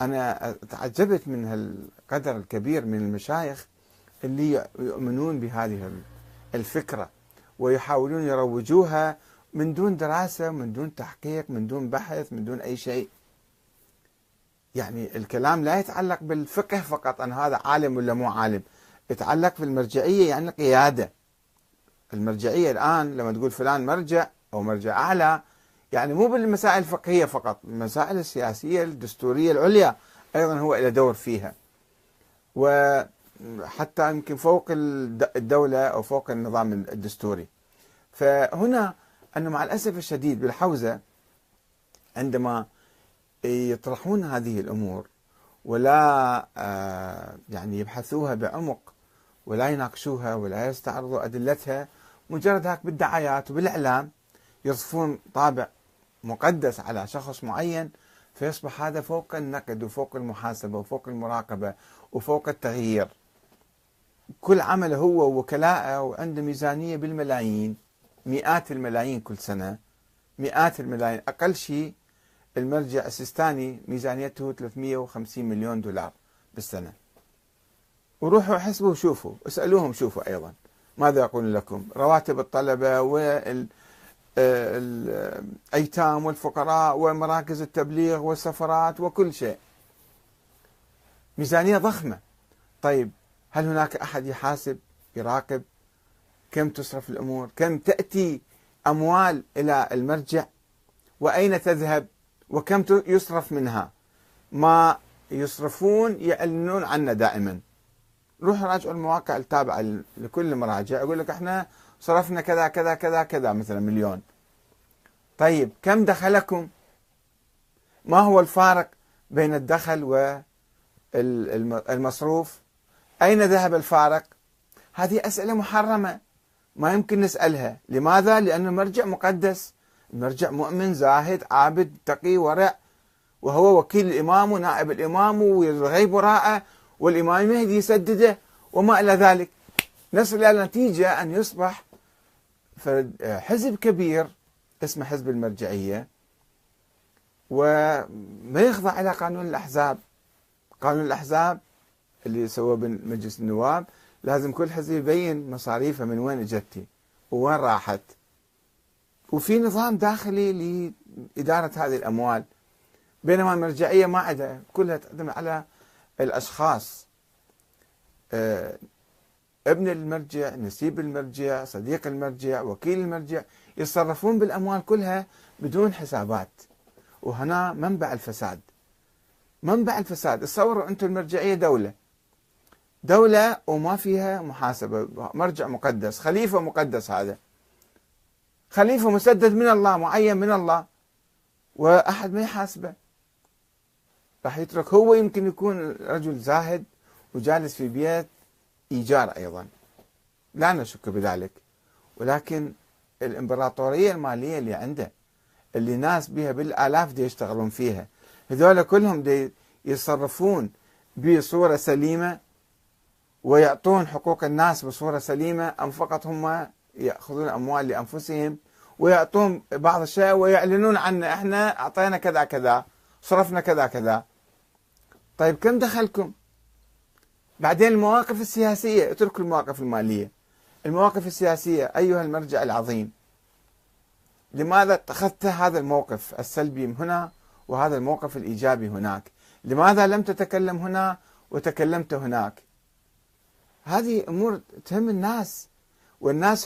أنا تعجبت من هالقدر الكبير من المشايخ اللي يؤمنون بهذه الفكرة ويحاولون يروجوها من دون دراسة من دون تحقيق من دون بحث من دون أي شيء. يعني الكلام لا يتعلق بالفقه فقط أن هذا عالم ولا مو عالم. يتعلق بالمرجعية يعني قيادة. المرجعية الآن لما تقول فلان مرجع أو مرجع أعلى يعني مو بالمسائل الفقهية فقط المسائل السياسية الدستورية العليا أيضا هو له دور فيها. وحتى يمكن فوق الدولة أو فوق النظام الدستوري. فهنا أنه مع الأسف الشديد بالحوزة عندما يطرحون هذه الأمور ولا آه، يعني يبحثوها بعمق ولا يناقشوها ولا يستعرضوا أدلتها مجرد هيك بالدعايات وبالإعلام يصفون طابع مقدس على شخص معين فيصبح هذا فوق النقد وفوق المحاسبة وفوق المراقبة وفوق التغيير. كل عمله هو ووكلاءه وعنده ميزانية بالملايين مئات الملايين كل سنة مئات الملايين. أقل شيء المرجع السيستاني ميزانيته 350 مليون دولار بالسنة. وروحوا حسبوا وشوفوا اسألوهم شوفوا أيضا. ماذا يقول لكم؟ رواتب الطلبة وال الأيتام والفقراء ومراكز التبليغ والسفرات وكل شيء. ميزانية ضخمة. طيب هل هناك أحد يحاسب يراقب؟ كم تصرف الأمور؟ كم تأتي أموال إلى المرجع؟ وأين تذهب؟ وكم يصرف منها؟ ما يصرفون يعلنون عنا دائما. روح راجعوا المواقع التابعة لكل المراجع يقول لك إحنا صرفنا كذا كذا كذا كذا مثلا مليون. طيب كم دخلكم؟ ما هو الفارق بين الدخل والمصروف؟ أين ذهب الفارق؟ هذه أسئلة محرمة ما يمكن نسألها. لماذا؟ لأنه المرجع مقدس. المرجع مؤمن زاهد عابد تقي ورع. وهو وكيل الإمام ونائب الإمام والغيب وراءه والإمام المهدي يسدده وما إلى ذلك. نصل إلى نتيجة أن يصبح حزب كبير اسمه حزب المرجعية وما يخضع إلى قانون الأحزاب. قانون الأحزاب اللي سووه بمجلس النواب لازم كل حزب يبين مصاريفه من وين اجتي ووين راحت. وفي نظام داخلي لإدارة هذه الأموال. بينما المرجعية ما عندها كلها تعتمد على الأشخاص. آه، ابن المرجع نسيب المرجع صديق المرجع وكيل المرجع يتصرفون بالأموال كلها بدون حسابات. وهنا منبع الفساد. منبع الفساد. تصوروا أنتم المرجعية دولة. دولة وما فيها محاسبة. مرجع مقدس خليفة مقدس هذا. خليفة مسدد من الله معين من الله. وأحد ما يحاسبه. راح يترك هو يمكن يكون رجل زاهد وجالس في بيت إيجار أيضا. لا نشك بذلك. ولكن الإمبراطورية المالية اللي عنده اللي ناس بها بالآلاف دي يشتغلون فيها هذول كلهم دي يتصرفون بصورة سليمة ويعطون حقوق الناس بصورة سليمة أم فقط هم يأخذون أموال لأنفسهم ويعطون بعض الشيء ويعلنون عنه إحنا أعطينا كذا كذا صرفنا كذا كذا. طيب كم دخلكم؟ بعدين المواقف السياسية اتركوا المواقف المالية. المواقف السياسية أيها المرجع العظيم. لماذا اتخذت هذا الموقف السلبي هنا وهذا الموقف الإيجابي هناك؟ لماذا لم تتكلم هنا وتكلمت هناك؟ هذه أمور تهم الناس والناس